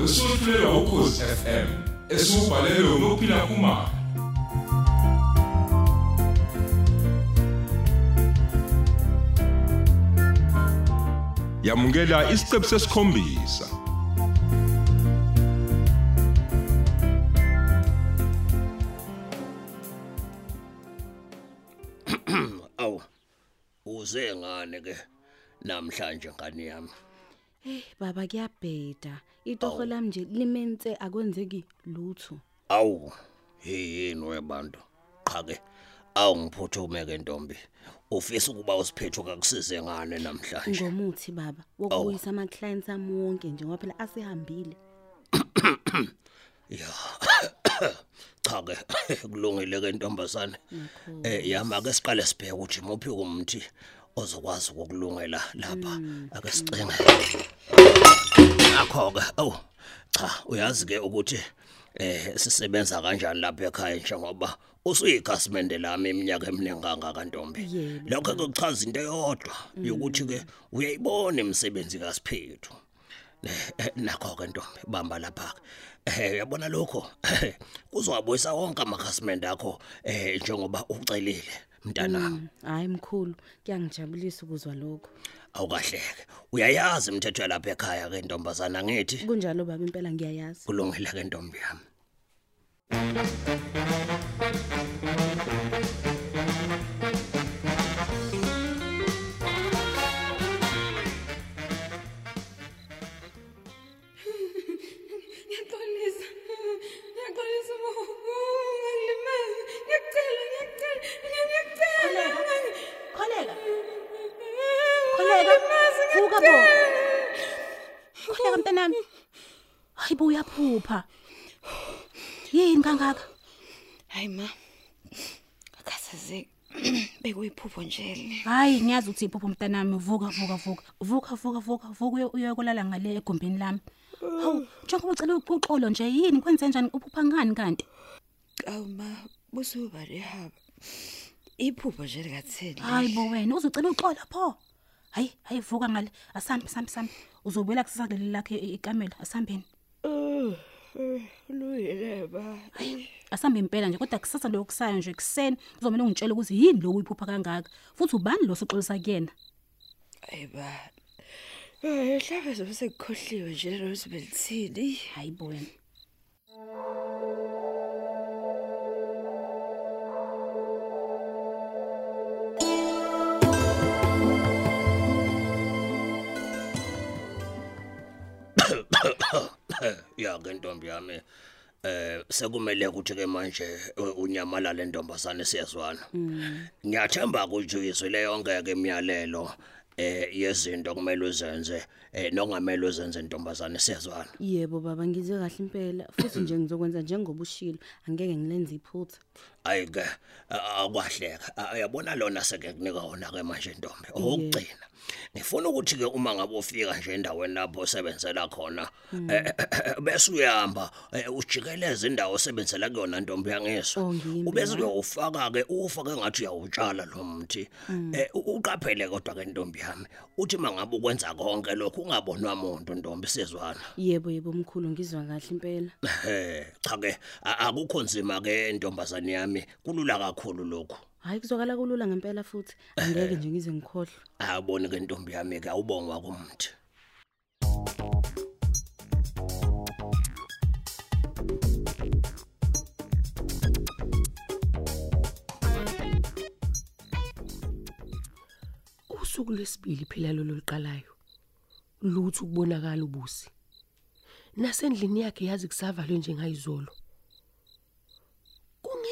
osiqhawqa wesufulelwa ukhozi FM esubhalelwe ngophila kumama yamukela isiqebu sesikhombisa Awu. Uze ngane ke namhlanje ngani yami. Hey baba kuyabheda. Itoho lami nje limenze akwenzeki lutho. Awu. Yini webantu. Qha ke. Awu ngiphuthume ke ntombi. Ufisa ukuba usiphethu kakusize ngane namhlanje. Ngomuthi baba wokubuyisa ama clients ami wonke nje ngoba phela asehambile. Ya. Cha ke kulungile ke ntombazane. Eh yama ke siqale sibheke ukuthi muphi umthi ozokwazi ukulungela lapha ake sicinge. Akho ke awu cha uyazi ke ukuthi eh sisebenza kanjani lapha ekhaya njengoba usuyikhasimende lami iminyaka eminingi kangaka ntombi. Yebo. Lokho kuchaza into eyodwa yokuthi ke uyayibona imisebenzi kaSiphethu. Eh, eh, nakho ke ntombi bamba lapha. Eh yabona lokho? Kuzowabuyisa wonke amakhasimende akho eh njengoba ucelile mntana. Mm, Hayi mkhulu kuyangijabulisa ukuzwa lokho. awukahleke uyayazi imithetho yalapha ekhaya ke ntombazana ngithi? Kunjalo baba impela ngiyayazi. kulungile ke ntombi yami. Kholeka mntanami. Hayi bo uyaphupha. Yini kangaka? Hayi ma. Akasazeki. Bekuyiphupho nje le. Hayi ngiyazi ukuthi iphupho mntanami vuka vuka vuka vuka vuka vuka vuka uye- uyokulala ngale egumbini lami. Hawu njengoba ucela uxolo nje yini kwenze njani uphupha ngani kanti? Awu ma, busuba rehab. Iphupho nje likatheni. Hayi bo wena uzucela uxolo pho. Hayi hayi vuka ngale asambe sambe sambe uzobuyela kusasa kuleli lakhe i- ikamela asambeni. Luyile ba. Asambe impela nje kodwa kusasa lokusayo nje kuseni kuzomela ungitshele ukuthi yini lo uyiphupha kangaka futhi ubani lo soxolisa kuyena. Hayi ba. Eh, mhlawumbe zobe sekukhohliwe nje lo sibelithini. Hayi bo wena. Ya ke ntombi yami eh sekumele ukuthi ke manje eh, unyamalale ntombazane siyazwana. Ngiyathemba ukuthi uyizwile yonke ke imiyalelo eh yezinto kumele uzenze eh nokungamele uzenze ntombazane siyazwana. Yebo baba ngizwe kahle impela. Futhi nje ngizokwenza njengoba ushilo angeke ngilenze iphutha. ayike akwahleka. Uyabona lona seke kunika wona ke manje ntombi okugcina ngifuna ukuthi ke uma ngabe ufika nje endaweni lapho osebenzela khona eh, eh, eh, bese uyahamba ujikeleze indawo osebenzela kuyona ntombi yangeso. Oh, ubese uyofaka ke ufake ngathi uyawutshala lo mthi Eh, u- uqaphele kodwa ke ntombi yami uthi mangabe ukwenza konke lokho ungabonwa umuntu ntombi sizwana. Yebo yebo mkhulu ngizwa kahle impela. cha ke a- akukho nzima ke ntombazane yami kulula kakhulu lokho Hayi kuzwakala kulula ngempela futhi angeke nje ngize ngikhohlwe. Awuboni ke ntombi yami ke awubongwa kumthi. usuku lesibili phela lolo liqalayo lutho ukubonakala ubusi nasendlini yakhe yazi kusavalwe njengayizolo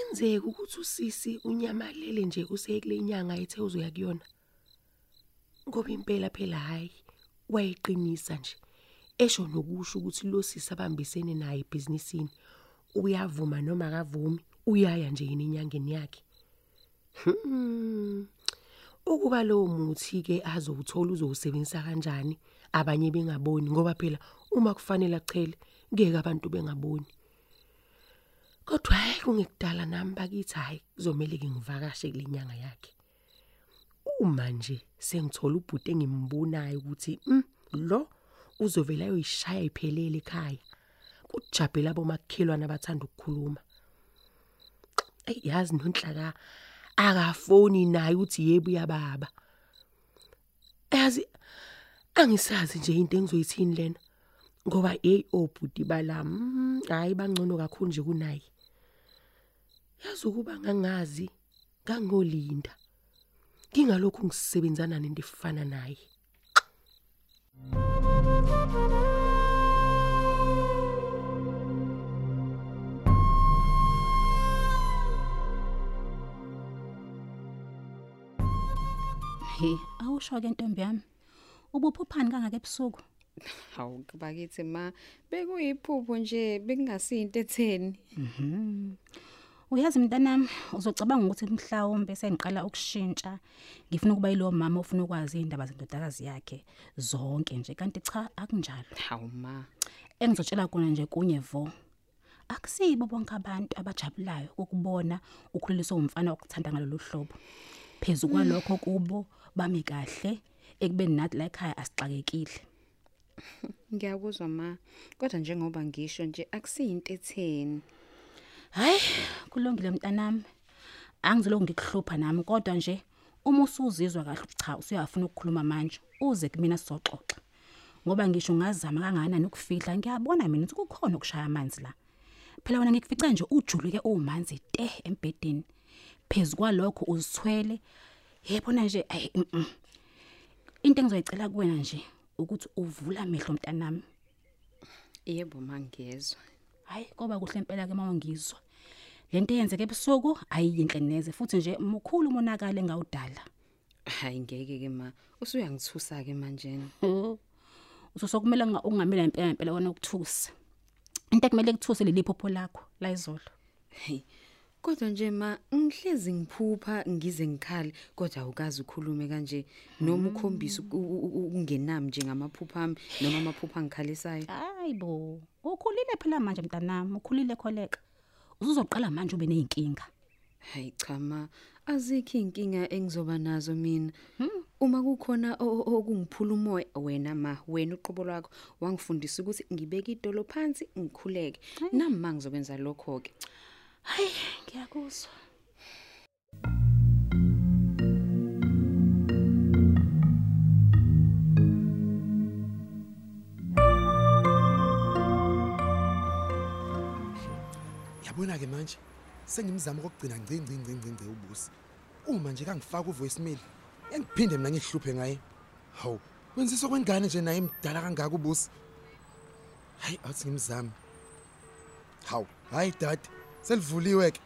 kungenzeka ukuthi usisi unyamalele nje usekule inyanga ethe uzoya kuyona ngoba impela phela hayi wayeqinisa nje esho nokusho ukuthi lo sisi abambisene naye ebhizinisini uyavuma noma akavumi uyaya nje yini enyangeni yakhe Hmm. Ukuba lo muthi ke azowuthola uzowusebenzisa kanjani abanye bengaboni ngoba phela uma kufanele achele ngeke abantu bengaboni. Kodwa hayi kungekudala nami bakithi hayi kuzomela ngivakashe kulenyanga yakhe. uma nje sengithola ubhuti engimbonayo ukuthi mm, lo uzovela ayoyishaya iphelele ekhaya. Kujabhe labo makhelwana abathanda ukukhuluma. Ey yazi nonhlaka akafoni naye uthi yebo uyababa. Yazi angisazi nje into engizoyithini lena. Ngoba hey obhuti balami mm, hayi bangcono kakhulu nje kunayi Yazi ukuba ngangazi ngangolinda Ngingalokhu ngisebenzana nento efana naye He, awusho ke ntombi yami. Ubuphuphani kangaka ebusuku? Hawu bakithi ma bekuyiphupho nje bekungasinto etheni. Uyazi mntanami, uzocabanga ukuthi mhlawumbe sengiqala ukushintsha. Ngifuna ukuba yilo mama ofuna ukwazi indaba zendodakazi yakhe zonke nje kanti cha akunjalo. Hawu ma. Engizotshela kona nje kunye vo. Akusibo bonke abantu abajabulayo ukubona ukhuliso umfana okuthanda ngalolu hlobo. Phezulu kwalokho kubo bami kahle ekubeni nathi la ekhaya asixakekile. Ngiyakuzwa ma. Kodwa njengoba ngisho nje akusiyinto etheni. Hayi, kulungile mntanami. Angizolo ngikuhlupha nami kodwa nje uma usuzizwa kahle cha usuyafuna ukukhuluma manje uze kumina sizoxoxa. Ngoba ngisho ngazama kangakanani ukufihla ngiyabona mina ukuthi kukhona ukushaya amanzi la. Phela wena ngikufica nje ujuluke umanzi te embedeni. Phezulu kwalokho uzithwele. Yebona nje ay mm, mm. into engizoyicela kuwena nje ukuthi uvula amehlo mntanami. Yebo mangezwe. Hayi koba kuhle impela ke mawungizwa. Lento eyenzeke ebusuku ayiyinhle neze futhi nje mkhulu umonakala engawudala. Hayi ngeke ke ma. Usuyangithusa ke manje. Usosokumela ungamela impela impela wona ukuthusa. Into ekumele kuthuse leli phupho lakho la izolo. Hey. Kodwa nje ma ngihlezi ngiphupha ngize ngikhale kodwa awukazi ukhulume kanje noma ukhombisa uku- u- u- ukungenami nje ngamaphupha ami noma amaphupha angikhalisayo. Hayibo, ukhulile phela manje mntanami, ukhulile kholeka. Usuzoqala manje ube nezinkinga. Hayi cha ma azikho inkinga engizoba nazo mina. Uma kukhona o- o- okungiphula umoya wena ma wena uqobo lwakho wangifundisa ukuthi ngibeke idolo phansi ngikhuleke. Nami ma ngizokwenza lokho ke. Hayi, ngiyakuzwa. Yabona ke manje sengimzama ukugcina ngci ngci ngci ngci ngci ubusi. Uma nje kangifaka uvoicemail, engiphinde mina ngihluphe ngaye. Hawu, wenzisa kwengane nje naye imdala kangaka ubusi. Hayi, athi ngimzama. Hawu, hayi dad, selivuliwe ke.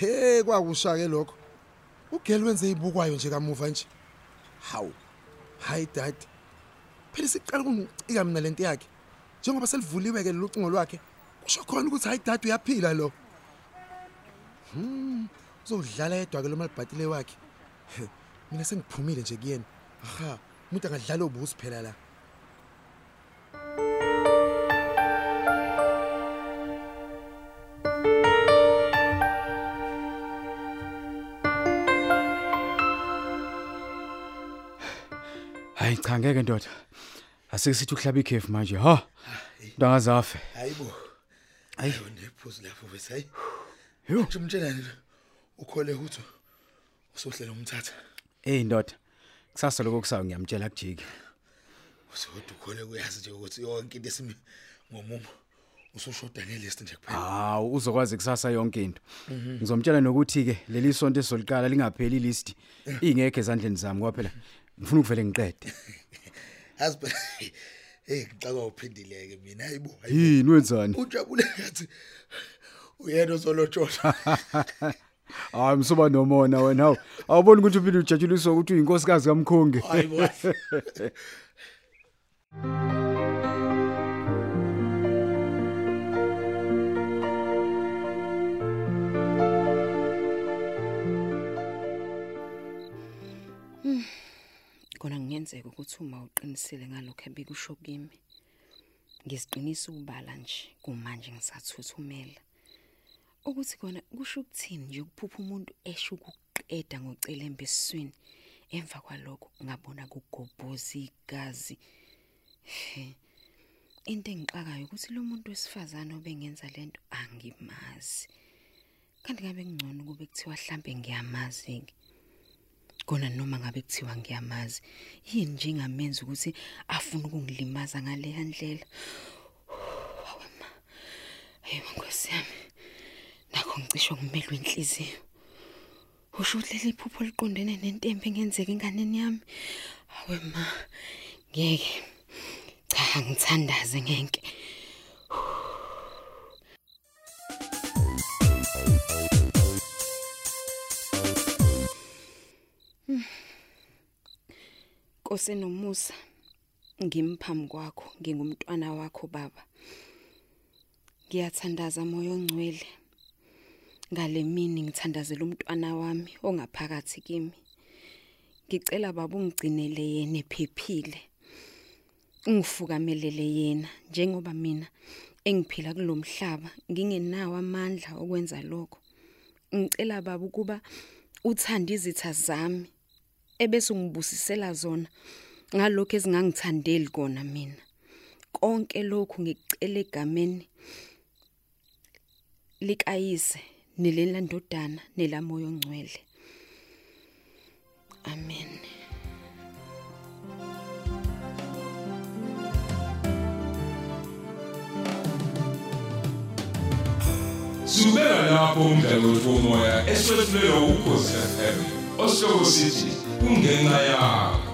He kwakusha ke lokho. Ugeli wenze ibukwayo nje kamuva nje. Hawu. Hayi dad. Phela siqala kungicika mina lento yakhe. Njengoba selivuliwe ke lucingo lwakhe. Kusho khona ukuthi hayi dad uyaphila lo. Hmm, uzodlala yedwa ke lo malibhatile wakhe. Mina sengiphumile nje kuyena. Aha, umuntu angadlala ubusi phela la. Cha ngeke ndoda. Asike sithi uhlaba ikhefu manje. Ha. Ndangazafe. Hayibo. Hayi. Hayi nephuzu lapho bese hayi. Yo. Nje umtshelane ukhole ukuthi usohlela umthatha. Hey ndoda. Kusasa lokho kusayo ngiyamtshela kujiki. Usodwa ukhole kuyazi nje ukuthi yonke into esimi ngomumo usushoda ngelist nje kuphela. Hawu uzokwazi kusasa yonke into. Ngizomtshela nokuthi ke leli sonto esoliqala lingapheli list. Ingekho ezandleni zami ngoba phela ngifuna ukuvele ngiqede. Yazi phela hey ngicaka uphindileke mina hayibo. Yini wenzani? Ujabule ngathi uyena ozolotshola. Hayi msoba nomona wena hawu. Awuboni ukuthi uphinde ujatshuliswa ukuthi uyinkosikazi kaMkhongi. Hayibo. Kona ngiyenzeka ukuthi uma uqinisile ngalokho ebikusho kimi. Ngisiqinisa ubala nje kumanje ngisathuthumela. Ukuthi kona kusho ukuthini nje ukuphupha umuntu esho ukuqeda ngocelembe esiswini emva kwalokho ngabona kugobhoza igazi into engixakayo ukuthi lo muntu wesifazane obengenza lento angimazi kanti ngabe ngcono kube kuthiwa mhlambe ngiyamazi ke kona noma ngabe kuthiwa ngiyamazi. Yini nje ngamenza ukuthi afune ukungilimaza ngale ndlela? Hawe ma. Hey nkosi yami. Nakho ngicishe ngimelwe inhliziyo. Usho ukuthi leli phupho liqondene nentembe engenzeka enganeni yami? Hawe ma. Ngeke. Cha ngithandaze ngeke Nkose nomusa ngimphambi kwakho ngingumntwana wakho baba. Ngiyathandaza moya ongcwele. Ngale mini ngithandazela umntwana wami ongaphakathi kimi. Ngicela baba ungigcinele yena ephephile. Ungifukamelele yena njengoba mina engiphila kulomhlaba ngingenawo amandla okwenza lokho. Ngicela baba ukuba uthanda izitha zami. Ebese ungibusisela zona ngalokho ezingangithandeli kona mina. Konke lokhu ngikucela egameni likayise nelela ndodana nelamoya ongcwele. Amen. Subela lapho umdlalo womoya eswetshulelwa ukhozi FM. Osihloko sithi kungenxa yakho.